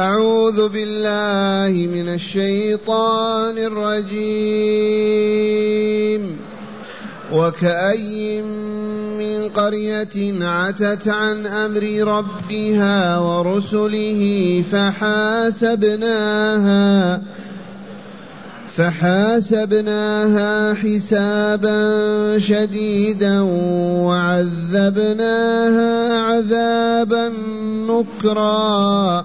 أعوذ بالله من الشيطان الرجيم. وكأي من قرية عتت عن أمر ربها ورسله فحاسبناها فحاسبناها حسابا شديدا وعذبناها عذابا نكرا.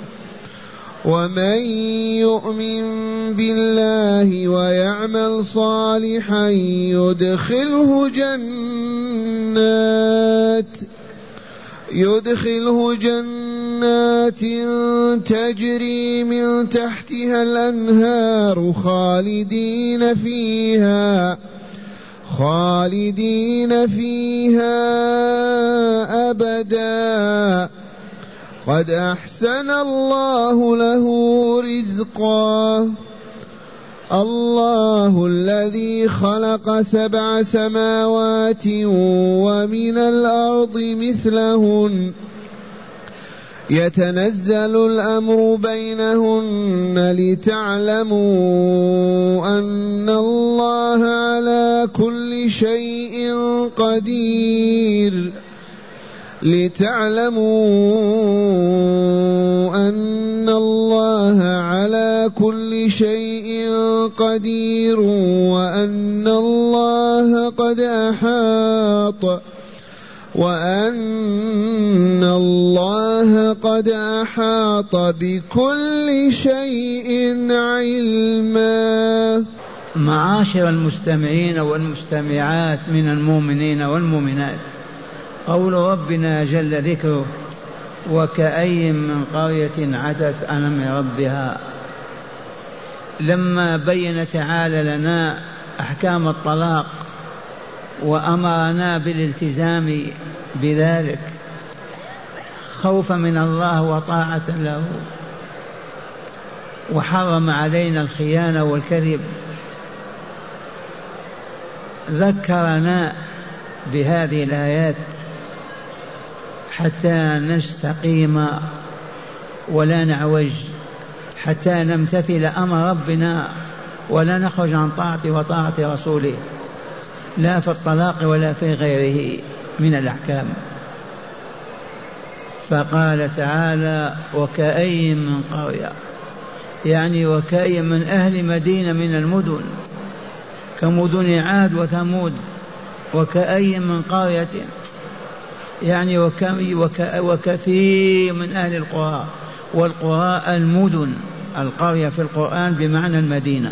ومن يؤمن بالله ويعمل صالحا يدخله جنات يدخله جنات تجري من تحتها الانهار خالدين فيها خالدين فيها ابدا قد أحسن الله له رزقا. الله الذي خلق سبع سماوات ومن الأرض مثلهن. يتنزل الأمر بينهن لتعلموا أن الله على كل شيء قدير. لتعلموا أن الله على كل شيء قدير وأن الله قد أحاط وأن الله قد أحاط بكل شيء علما. معاشر المستمعين والمستمعات من المؤمنين والمؤمنات. قول ربنا جل ذكره وكأي من قرية عتت عن أمر ربها لما بين تعالى لنا أحكام الطلاق وأمرنا بالالتزام بذلك خوفا من الله وطاعة له وحرم علينا الخيانة والكذب ذكرنا بهذه الآيات. حتى نستقيم ولا نعوج حتى نمتثل أمر ربنا ولا نخرج عن طاعته وطاعة رسوله لا في الطلاق ولا في غيره من الأحكام. فقال تعالى وكأي من قرية يعني وكأي من أهل مدينة من المدن كمدن عاد وثمود وكأي من قرية يعني وكثير من أهل القرى. والقرى المدن القرية في القرآن بمعنى المدينة.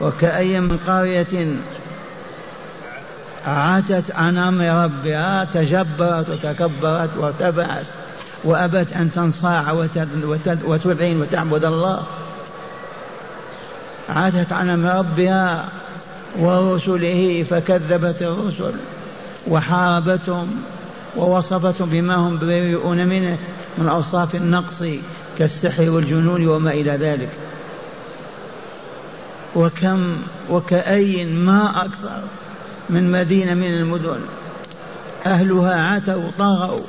وكأي من قرية عاتت عن أمر ربها تجبرت وتكبرت وارتفعت وأبت أن تنصاع وتذعن وتعبد الله. عاتت عن أمر ربها ورسله فكذبت الرسل. وحاربتهم ووصفتهم بما هم بريئون منه من أوصاف النقص كالسحر والجنون وما إلى ذلك. وكم وكأي ما أكثر من مدينة من المدن أهلها عتوا طغوا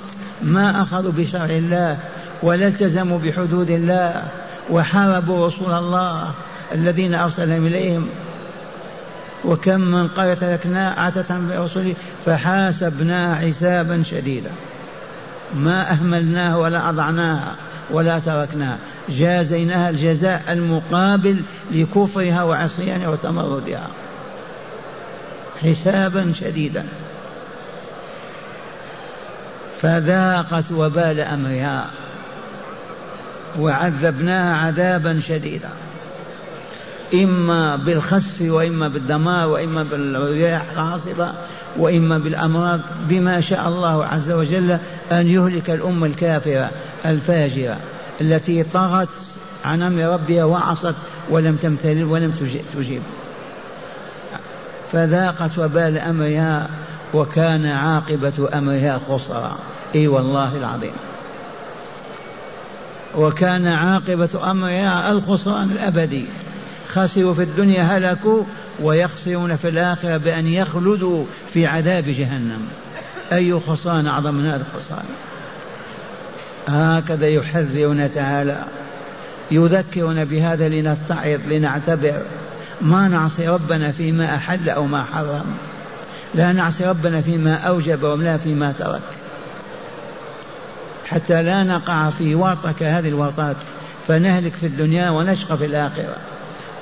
ما أخذوا بشرع الله ولا التزموا بحدود الله وحاربوا رسول الله الذين أرسلهم إليهم وكم من قرية تركنا عتت برسله فحاسبناها حسابا شديدا. ما أهملناها ولا أضعناها ولا تركناها. جازيناها الجزاء المقابل لكفرها وعصيانها وتمردها. حسابا شديدا. فذاقت وبال أمرها. وعذبناها عذابا شديدا. إما بالخسف وإما بالدمار وإما بالرياح العاصفة وإما بالأمراض بما شاء الله عز وجل أن يهلك الأمة الكافرة الفاجرة التي طغت عن أمر ربها وعصت ولم تمتثل ولم تجيب. فذاقت وبال أمرها وكان عاقبة أمرها خسرا. إي والله العظيم. وكان عاقبة أمرها الخسران الأبدي. خسروا في الدنيا هلكوا ويخسرون في الآخرة بأن يخلدوا في عذاب جهنم. أي خسران أعظم من هذا الخسران هكذا يحذرنا تعالى يذكرنا بهذا لنتعظ لنعتبر. ما نعصي ربنا فيما أحل أو ما حرم. لا نعصي ربنا فيما أوجب ولا فيما ترك. حتى لا نقع في ورطة كهذه الورطات فنهلك في الدنيا ونشقى في الآخرة.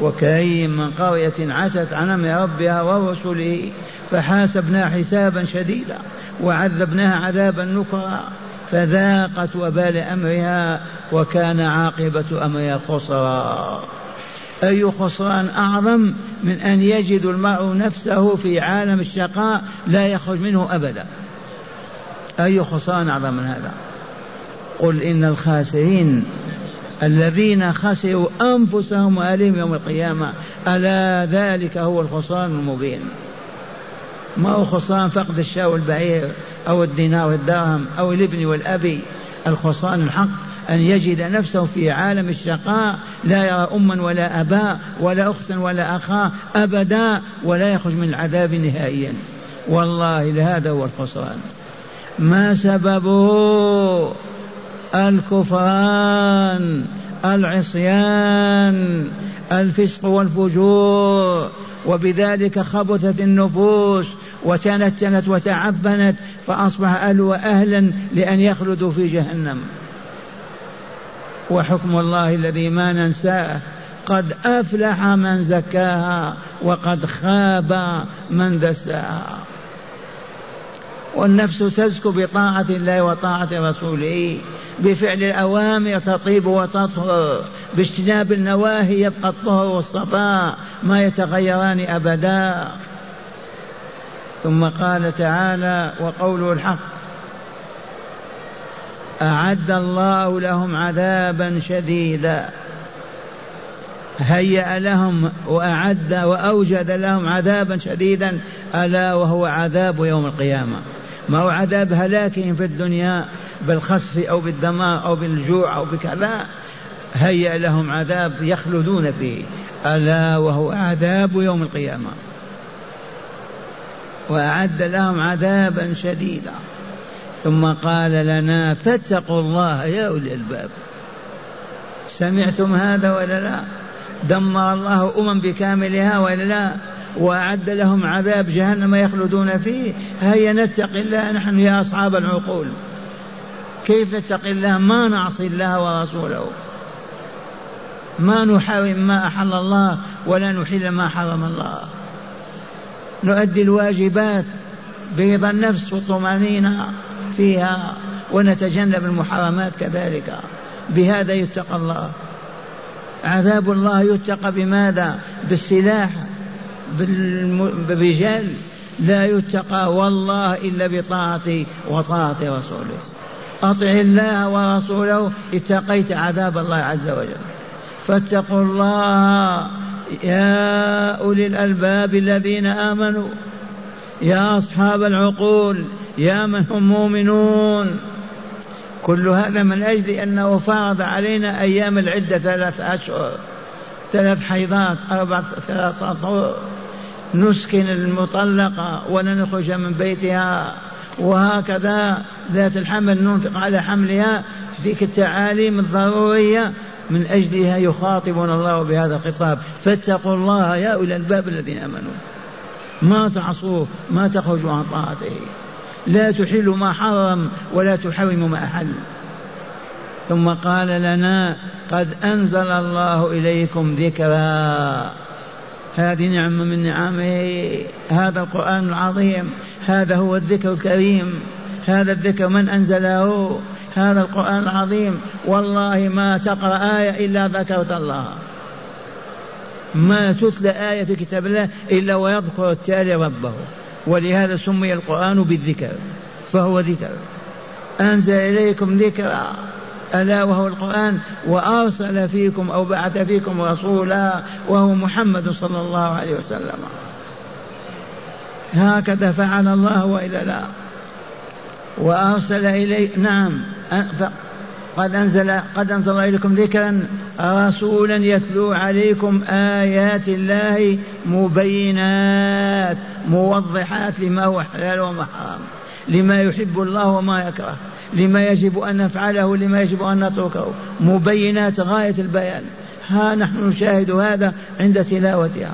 وكأي من قرية عتت عن أمر ربها ورسله فحاسبناها حسابا شديدا وعذبناها عذابا نكرا فذاقت وبال أمرها وكان عاقبة أمرها خسرا. أي خسران أعظم من أن يجد المرء نفسه في عالم الشقاء لا يخرج منه أبدا. أي خسران أعظم من هذا؟ قل إن الخاسرين الذين خسروا أنفسهم وأهلهم يوم القيامة. ألا ذلك هو الخسران المبين. ما هو خسران فقد الشاة والبعير أو الدينار والدرهم أو الإبن والأبي. الخسران الحق أن يجد نفسه في عالم الشقاء لا يرى أما ولا أبا ولا أختا ولا أخا أبدا ولا يخرج من العذاب نهائيا. والله لهذا هو الخسران. ما سببه الكفران العصيان الفسق والفجور وبذلك خبثت النفوس وتنتنت وتعفنت فأصبح أهلها أهلا لأن يخلدوا في جهنم. وحكم الله الذي ما ننساه قد أفلح من زكاها وقد خاب من دساها. والنفس تزكو بطاعة الله وطاعة رسوله. بفعل الأوامر تطيب وتطهر. باجتناب النواهي يبقى الطهر والصفاء ما يتغيران أبدا. ثم قال تعالى وقوله الحق أعد الله لهم عذابا شديدا. هيأ لهم وأعد وأوجد لهم عذابا شديدا ألا وهو عذاب يوم القيامة. ما هو عذاب هلاكهم في الدنيا بالخسف أو بالدمار أو بالجوع أو بكذا. هيأ لهم عذاب يخلدون فيه. ألا وهو عذاب يوم القيامة. وأعد لهم عذابا شديدا. ثم قال لنا فاتقوا الله يا أولي الباب سمعتم هذا ولا لا؟ دمر الله أمم بكاملها ولا لا؟ وأعد لهم عذاب جهنم يخلدون فيه. هيا نتق الله نحن يا أصحاب العقول. كيف نتقي الله؟ ما نعصي الله ورسوله. ما نحرم ما أحل الله ولا نحل ما حرم الله. نؤدي الواجبات برضا النفس والطمأنينة فيها ونتجنب المحرمات كذلك. بهذا يتقى الله. عذاب الله يتقى بماذا؟ بالسلاح. بالرجال لا يتقى والله إلا بطاعة وطاعة رسوله. أطع الله ورسوله اتقيت عذاب الله عز وجل. فاتقوا الله يا أولي الألباب الذين آمنوا يا أصحاب العقول يا من هم مؤمنون. كل هذا من أجل أنه فرض علينا أيام العدة ثلاث أشهر ثلاث حيضات أربع ثلاث أطهر نسكن المطلقة ولا نخرج من بيتها وهكذا ذات الحمل ننفق على حملها ذيك التعاليم الضرورية من أجلها يخاطبنا الله بهذا الخطاب. فاتقوا الله يا أولي الباب الذين آمنوا. ما تعصوه ما تخرجوا عن طاعته. لا تحلوا ما حرم ولا تحرموا ما أحل. ثم قال لنا قد أنزل الله إليكم ذكرا. هذه نعمة من نعمه. هذا القرآن العظيم هذا هو الذكر الكريم. هذا الذكر من أنزله؟ هذا القرآن العظيم. والله ما تقرأ آية إلا ذكرت الله. ما تتلى آية في كتاب الله إلا ويذكر التالي ربه. ولهذا سمي القرآن بالذكر فهو ذكر. أنزل إليكم ذكرا. ألا وهو القرآن وأرسل فيكم أو بعث فيكم رسولا وهو محمد صلى الله عليه وسلم. هكذا فعل الله وإلا لا. وأرسل إلي نعم قد أنزل قد أنزل إليكم ذكرا رسولا يتلو عليكم آيات الله مبينات موضحات لما هو حلال وما حرام. لما يحب الله وما يكره لما يجب أن نفعله لما يجب أن نتركه. مبينات غاية البيان. ها نحن نشاهد هذا عند تلاوتها.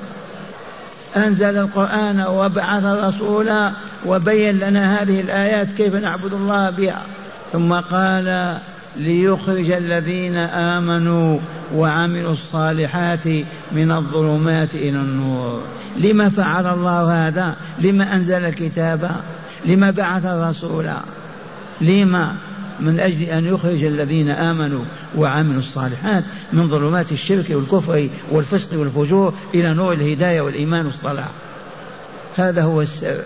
أنزل القرآن وبعث رسولا وبين لنا هذه الآيات كيف نعبد الله بها. ثم قال ليخرج الذين آمنوا وعملوا الصالحات من الظلمات إلى النور. لما فعل الله هذا؟ لما أنزل الكتاب؟ لما بعث رسولا لما؟ من أجل أن يخرج الذين آمنوا وعملوا الصالحات من ظلمات الشرك والكفر والفسق والفجور إلى نور الهداية والإيمان والصلاح. هذا هو السر.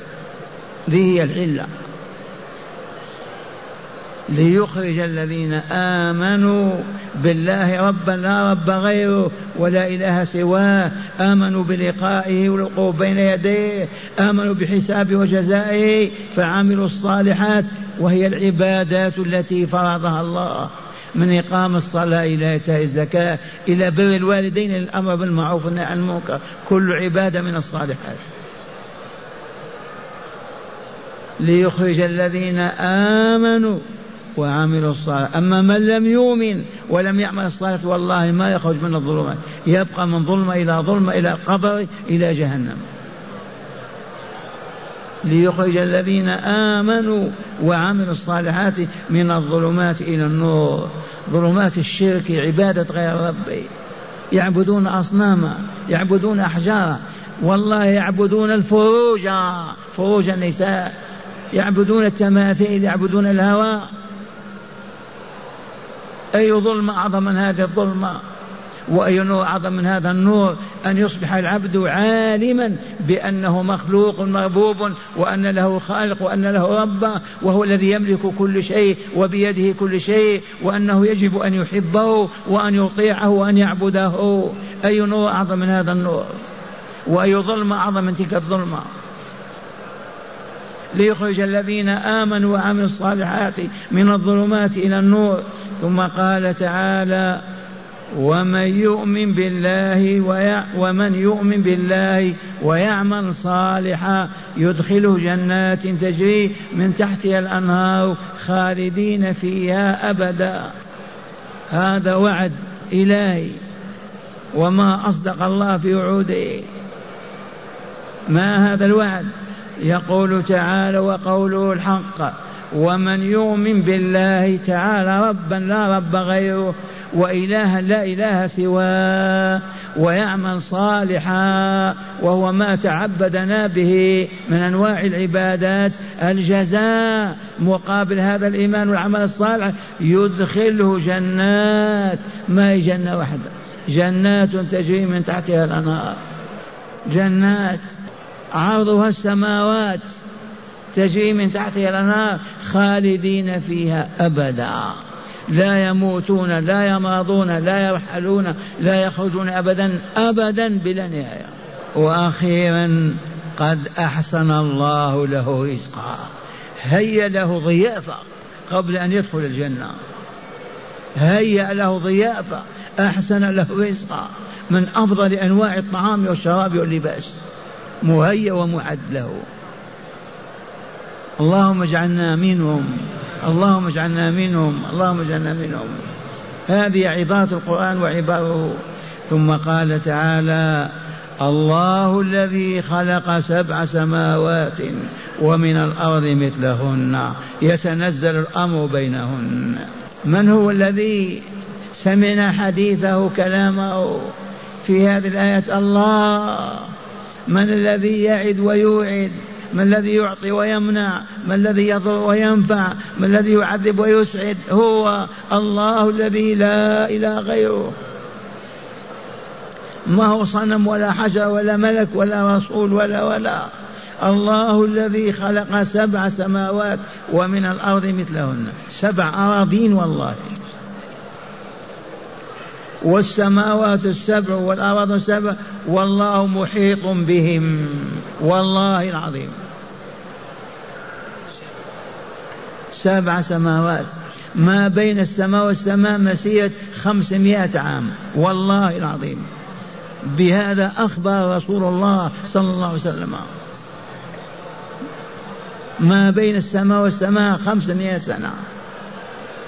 ذي هي العلة. ليخرج الذين آمنوا بالله ربا لا رب غيره ولا إله سواه آمنوا بلقائه والوقوف بين يديه آمنوا بحسابه وجزائه فعملوا الصالحات وهي العبادات التي فرضها الله. من إقام الصلاة إلى إيتاء الزكاة إلى بر الوالدين الأمر بالمعروف والنهي عن المنكر كل عبادة من الصالحات. ليخرج الذين آمنوا وعملوا الصالحات أما من لم يؤمن ولم يعمل الصالحات والله ما يخرج من الظلمات يبقى من ظلمة إلى ظلمة إلى قبر إلى جهنم. ليخرج الذين آمنوا وعملوا الصالحات من الظلمات إلى النور. ظلمات الشرك عبادة غير ربي يعبدون أصناما يعبدون أحجارا والله يعبدون الفروج فروج النساء. يعبدون التماثيل يعبدون الهوى أي ظلمة أعظم من هذه الظلمة؟ وأي نور أعظم من هذا النور أن يصبح العبد عالما بأنه مخلوق مربوب وأن له خالق وأن له رب وهو الذي يملك كل شيء وبيده كل شيء وأنه يجب أن يحبه وأن يطيعه وأن يعبده. أي نور أعظم من هذا النور وأي ظلمة أعظم من تلك الظلمة؟ ليخرج الذين آمنوا وعملوا الصالحات من الظلمات إلى النور. ثم قال تعالى ومن يؤمن بالله ومن يؤمن بالله ويعمل صالحا يدخله جنات تجري من تحتها الأنهار خالدين فيها أبدا. هذا وعد إلهي وما أصدق الله في وعوده. ما هذا الوعد؟ يقول تعالى وقوله الحق ومن يؤمن بالله تعالى ربا لا رب غيره وإلها لا إله سواه ويعمل صالحا وهو ما تعبدنا به من أنواع العبادات. الجزاء مقابل هذا الإيمان والعمل الصالح يدخله جنات. ما هي جنة واحدة؟ جنات تجري من تحتها الأنهار. جنات. عرضها السماوات تجري من تحتها الأنهار خالدين فيها أبدا. لا يموتون لا يمرضون لا يرحلون لا يخرجون أبدا أبدا بلا نهاية. وأخيرا قد أحسن الله له رزقا. هيا له ضيافة قبل أن يدخل الجنة. هيأ له ضيافة أحسن له رزقا من أفضل أنواع الطعام والشراب واللباس. مهيأ ومعد له. اللهم اجعلنا منهم. اللهم اجعلنا منهم. اللهم اجعلنا منهم. هذه عظات القرآن وعباره. ثم قال تعالى الله الذي خلق سبع سماوات ومن الأرض مثلهن. يتنزل الأمر بينهن. من هو الذي سمعنا حديثه كلامه في هذه الآيات الله. من الذي يعد ويوعد؟ من الذي يعطي ويمنع؟ من الذي يضر وينفع؟ من الذي يعذب ويسعد؟ هو الله الذي لا إله غيره. ما هو صنم ولا حجر ولا ملك ولا رسول ولا ولا. الله الذي خلق سبع سماوات ومن الأرض مثلهن. سبع أراضين والله. والسماوات السبع والأرض السبع والله محيط بهم. والله العظيم. سبع سماوات. ما بين السماء والسماء مسيرة خمسمائة عام. والله العظيم. بهذا أخبر رسول الله صلى الله عليه وسلم. ما بين السماء والسماء خمسمائة سنة.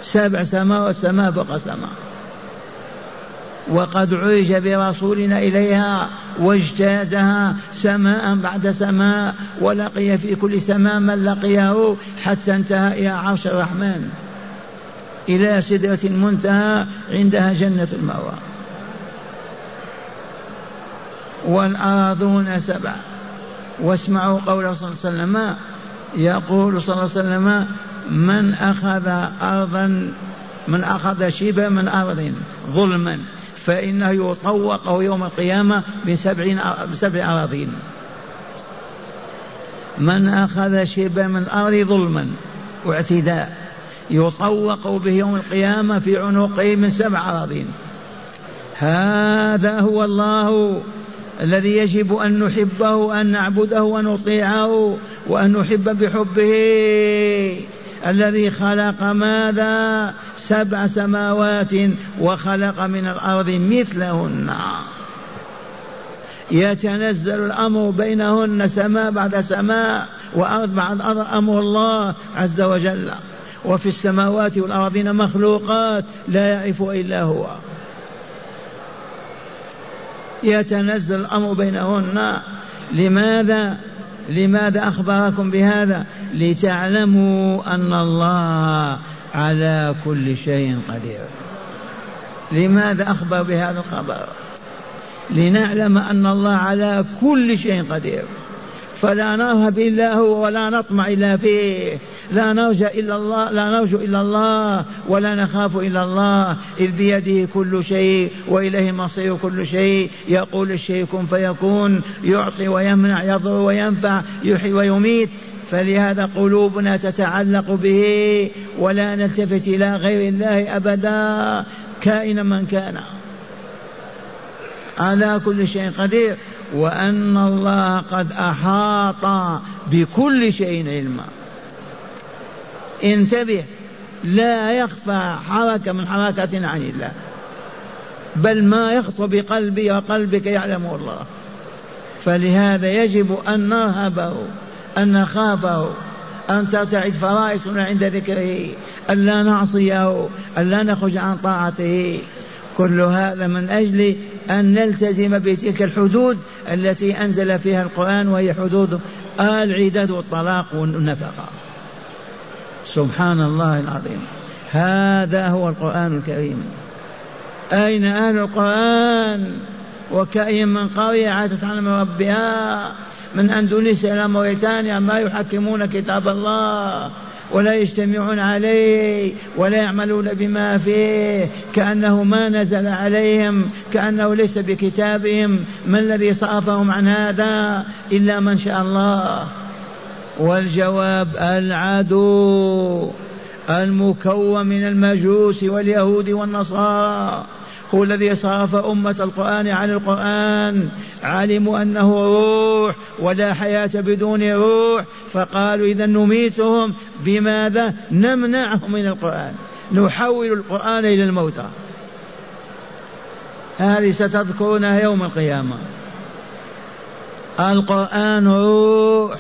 سبع سماوات سماء فوق سماء وقد عرج برسولنا إليها واجتازها سماء بعد سماء ولقي في كل سماء من لقيه حتى انتهى إلى عرش الرحمن. إلى سدرة المنتهى عندها جنة المأوى. والأراضون سبع. واسمعوا قوله صلى الله عليه وسلم. يقول صلى الله عليه وسلم من أخذ أرضا من أخذ شبا من أرض ظلما. فإنه يطوق يوم القيامة بسبعين بسبع أراضين. من أخذ شبا من الأرض ظلما واعتداء يطوق به يوم القيامة في عنقه من سبع أراضين. هذا هو الله الذي يجب أن نحبه وأن نعبده ونطيعه وأن نحب بحبه. الذي خلق ماذا؟ سبع سماوات وخلق من الأرض مثلهن. يتنزل الأمر بينهن سماء بعد سماء وأرض بعد أرض أمر الله عز وجل. وفي السماوات والأرضين مخلوقات لا يعرف إلا هو. يتنزل الأمر بينهن. لماذا؟ لماذا أخبركم بهذا؟ لتعلموا أن الله على كل شيء قدير. لماذا أخبر بهذا الخبر؟ لنعلم أن الله على كل شيء قدير. فلا نرهب إلا هو ولا نطمع إلا فيه. لا نرجى إلا الله لا نرجو إلا الله ولا نخاف إلا الله. إذ بيده كل شيء وإليه مصير كل شيء. يقول الشيء كن فيكون. يعطي ويمنع يضر وينفع يحيي ويميت. فلهذا قلوبنا تتعلق به ولا نلتفت إلى غير الله أبدا. كائنا من كان. على كل شيء قدير. وأن الله قد أحاط بكل شيء علما. انتبه لا يخفى حركة من حركات عن الله بل ما يخطر بقلبي وقلبك يعلمه الله. فلهذا يجب أن نرهبه أن نخافه أن ترتعد فرائسنا عند ذكره أن لا نعصيه أن لا نخرج عن طاعته. كل هذا من أجل أن نلتزم بتلك الحدود التي أنزل فيها القرآن وهي حدود العداد والطلاق والنفقة. سبحان الله العظيم. هذا هو القرآن الكريم. أين أهل القرآن؟ وكأي من قرية عاتت عن ربها من أندونيسيا إلى موريتانيا ما يحكمون كتاب الله. ولا يجتمعون عليه ولا يعملون بما فيه كأنه ما نزل عليهم كأنه ليس بكتابهم. ما الذي صرفهم عن هذا؟ إلا من شاء الله. والجواب العدو المكون من المجوس واليهود والنصارى. هو الذي صرف أمة القرآن عن القرآن. علموا أنه روح ولا حياة بدون روح. فقالوا إذا نميتهم بماذا نمنعهم من القرآن؟ نحول القرآن إلى الموتى. هذه ستذكرونها يوم القيامة. القرآن روح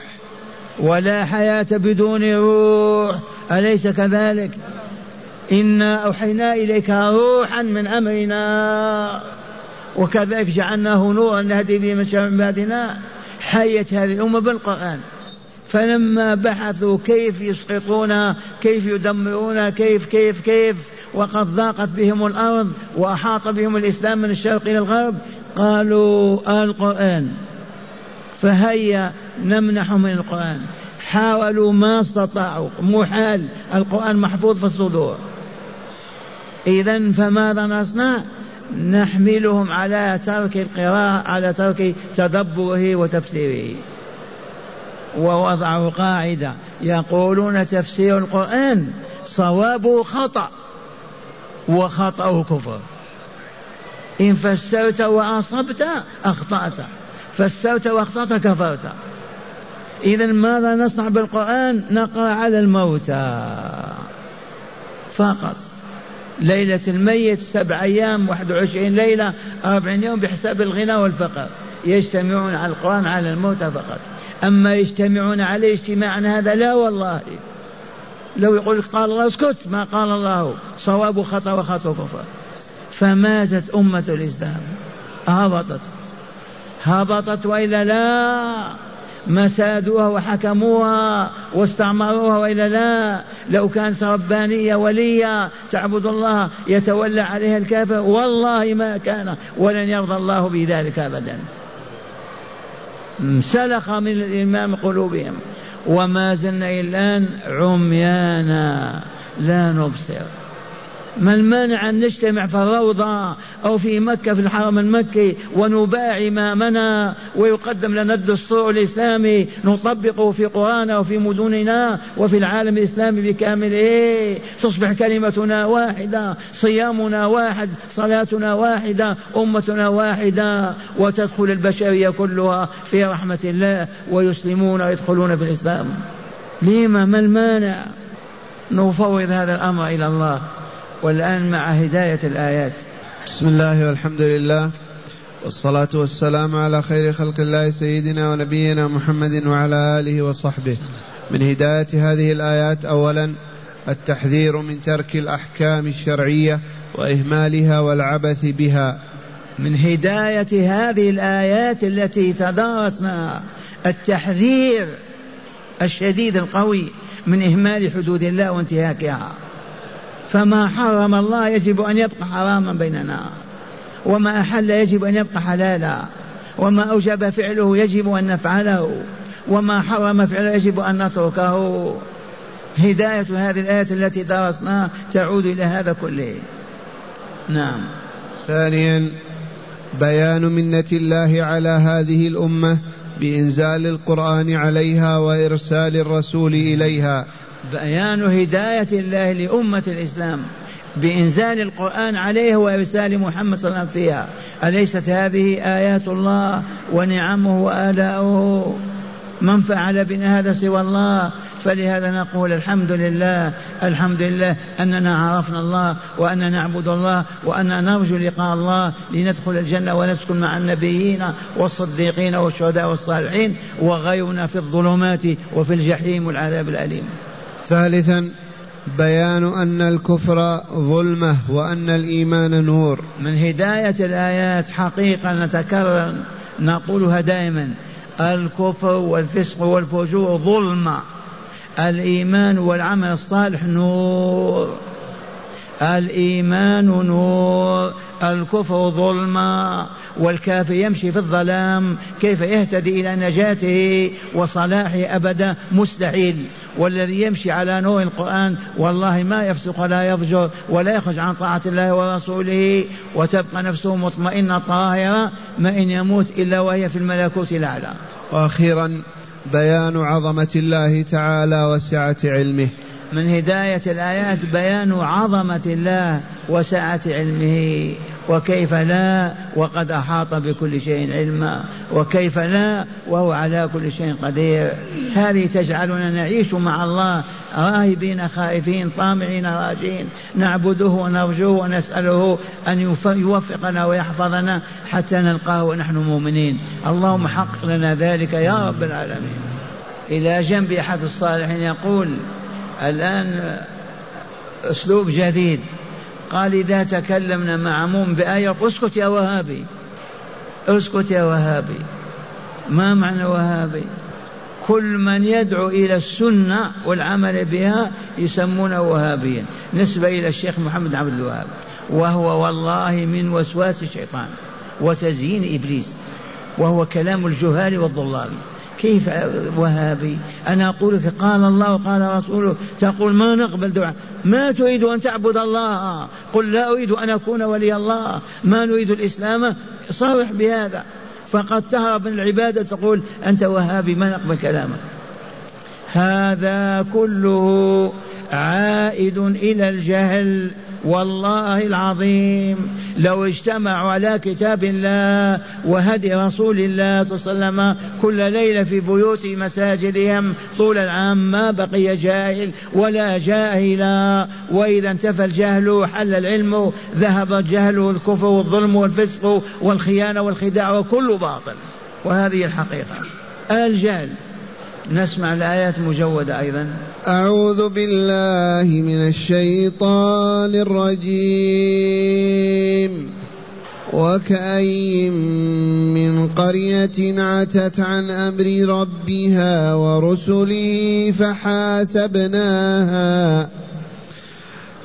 ولا حياة بدون روح. أليس كذلك؟ إنا أوحينا إليك روحا من أمرنا وكذلك جعلناه نورا نهدي به من شر عبادنا. حيت هذه الأمة بالقرآن. فلما بحثوا كيف يسقطون كيف يدمرون كيف كيف كيف وقد ضاقت بهم الأرض وأحاط بهم الإسلام من الشرق إلى الغرب قالوا القرآن. فهيا نمنح من القرآن. حاولوا ما استطاعوا محال القرآن محفوظ في الصدور. إذا فماذا نصنع؟ نحملهم على ترك القراءة على ترك تدبره وتفسيره. ووضعوا قاعدة. يقولون تفسير القرآن صوابه خطأ وخطأه كفر إن فسرت وأصبت أخطأت. فسرت وأخطأت كفرت. إذا ماذا نصنع بالقرآن؟ نقرأ على الموتى. فقط. ليلة الميت سبع أيام واحد وعشرين ليلة أربعين يوم بحساب الغنى والفقر. يجتمعون على القرآن على الموتى فقط. أما يجتمعون عليه اجتماعا هذا لا والله. لو يقول قال الله اسكت ما قال الله. صواب خطأ وخطأ كفر. فماتت أمة الإسلام. هبطت. هبطت وإلا لا. مسادوها وحكموها واستعمروها والا لا لو كانت ربانيه وليه تعبد الله يتولى عليها الكافر. والله ما كان ولن يرضى الله بذلك ابدا. سلخ من الإمام قلوبهم. وما زلنا الآن عميانا. لا نبصر. ما المانع أن نجتمع في الروضة أو في مكة في الحرم المكي ونباع إمامنا ويقدم لنا الدستور الإسلامي نطبقه في قرانا وفي مدننا وفي العالم الإسلامي بكامله تصبح كلمتنا واحدة صيامنا واحد صلاتنا واحدة أمتنا واحدة وتدخل البشرية كلها في رحمة الله ويسلمون ويدخلون في الإسلام. لما؟ ما المانع؟ نفوض هذا الأمر إلى الله. والآن مع هداية الآيات. بسم الله والحمد لله والصلاة والسلام على خير خلق الله سيدنا ونبينا محمد وعلى آله وصحبه. من هداية هذه الآيات أولا التحذير من ترك الأحكام الشرعية وإهمالها والعبث بها. من هداية هذه الآيات التي تدارسناها التحذير الشديد القوي من إهمال حدود الله وانتهاكها. فما حرم الله يجب أن يبقى حراما بيننا وما أحل يجب أن يبقى حلالا وما أوجب فعله يجب أن نفعله وما حرم فعله يجب أن نتركه. هداية هذه الآية التي درسناها تعود إلى هذا كله. نعم. ثانيا بيان منة الله على هذه الأمة بإنزال القرآن عليها وإرسال الرسول إليها. بيان هداية الله لأمة الإسلام بإنزال القرآن عليها وإرسال محمد صلى الله عليه وسلم فيها. أليست هذه آيات الله ونعمه وآلاؤه من فعل بنا هذا سوى الله؟ فلهذا نقول الحمد لله الحمد لله أننا عرفنا الله وأننا نعبد الله وأننا نرجو لقاء الله لندخل الجنة ونسكن مع النبيين والصديقين والشهداء والصالحين وغيرنا في الظلمات وفي الجحيم والعذاب الأليم. ثالثا بيان أن الكفر ظلمة وأن الإيمان نور. من هداية الآيات حقيقة نتكرر نقولها دائما الكفر والفسق والفجور ظلمة. الإيمان والعمل الصالح نور. الإيمان نور. الكفر ظلمة. والكافر يمشي في الظلام. كيف يهتدي إلى نجاته؟ وصلاحه أبدا مستحيل. والذي يمشي على نور القرآن والله ما يفسق ولا يفجر ولا يخرج عن طاعة الله ورسوله وتبقى نفسه مطمئنة طاهرة ما إن يموت إلا وهي في الملكوت الأعلى. وأخيرا بيان عظمة الله تعالى وسعة علمه. من هداية الآيات بيان عظمة الله وسعة علمه. وكيف لا وقد أحاط بكل شيء علما وكيف لا وهو على كل شيء قدير. هذه تجعلنا نعيش مع الله راهبين خائفين طامعين راجين. نعبده ونرجوه ونسأله أن يوفقنا ويحفظنا حتى نلقاه ونحن مؤمنين. اللهم حقق لنا ذلك يا رب العالمين. إلى جنب أحد الصالحين يقول الآن أسلوب جديد. قال إذا تكلمنا مع عموم بآية اسكت يا وهابي. اسكت يا وهابي. ما معنى وهابي؟ كل من يدعو إلى السنة والعمل بها يسمونه وهابيا. نسبة إلى الشيخ محمد عبد الوهاب. وهو والله من وسواس الشيطان وتزيين إبليس. وهو كلام الجهال والضلال. كيف وهابي؟ أنا أقول لك قال الله وقال رسوله تقول ما نقبل دعاء؟ ما تريد أن تعبد الله؟ قل لا أريد أن أكون ولي الله. ما نريد الإسلام؟ صرح بهذا. فقد تهرب من العبادة تقول أنت وهابي ما نقبل كلامك. هذا كله عائد إلى الجهل. والله العظيم. لو اجتمعوا على كتاب الله وهدي رسول الله صلى الله عليه وسلم كل ليلة في بيوت مساجدهم طول العام ما بقي جاهل ولا جاهلا. وإذا انتفى الجهل حل العلم ذهب الجهل والكفر والظلم والفسق والخيانة والخداع وكل باطل. وهذه الحقيقة. الجهل. نسمع الآيات مجودة أيضا. أعوذ بالله من الشيطان الرجيم. وكأي من قرية عتت عن أمر ربها ورسله فحاسبناها.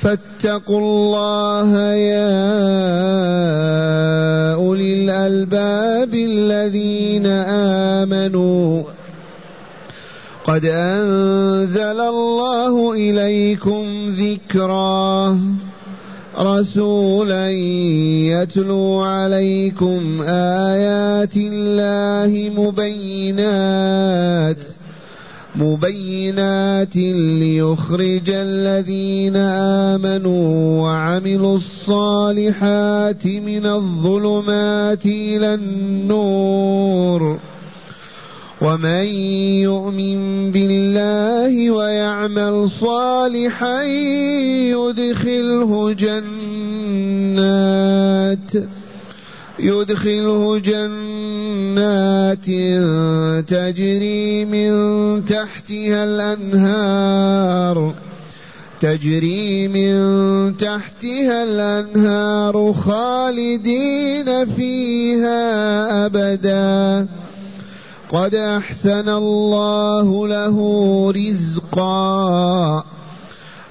فاتقوا الله يا أولي الألباب الذين آمنوا. قد أنزل الله إليكم ذكرا. رسولا يتلو عليكم آيات الله مبينات. مبينات ليخرج الذين آمنوا وعملوا الصالحات من الظلمات إلى النور. ومن يؤمن بالله ويعمل صالحا يدخله جنات. يدخله جنات تجري من تحتها الأنهار تجري من تحتها الأنهار خالدين فيها أبدا. قد أحسن الله له رزقا.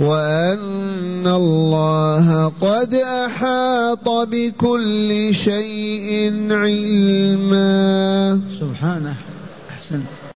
وأن الله قد أحاط بكل شيء علما. سبحانه أحسنت.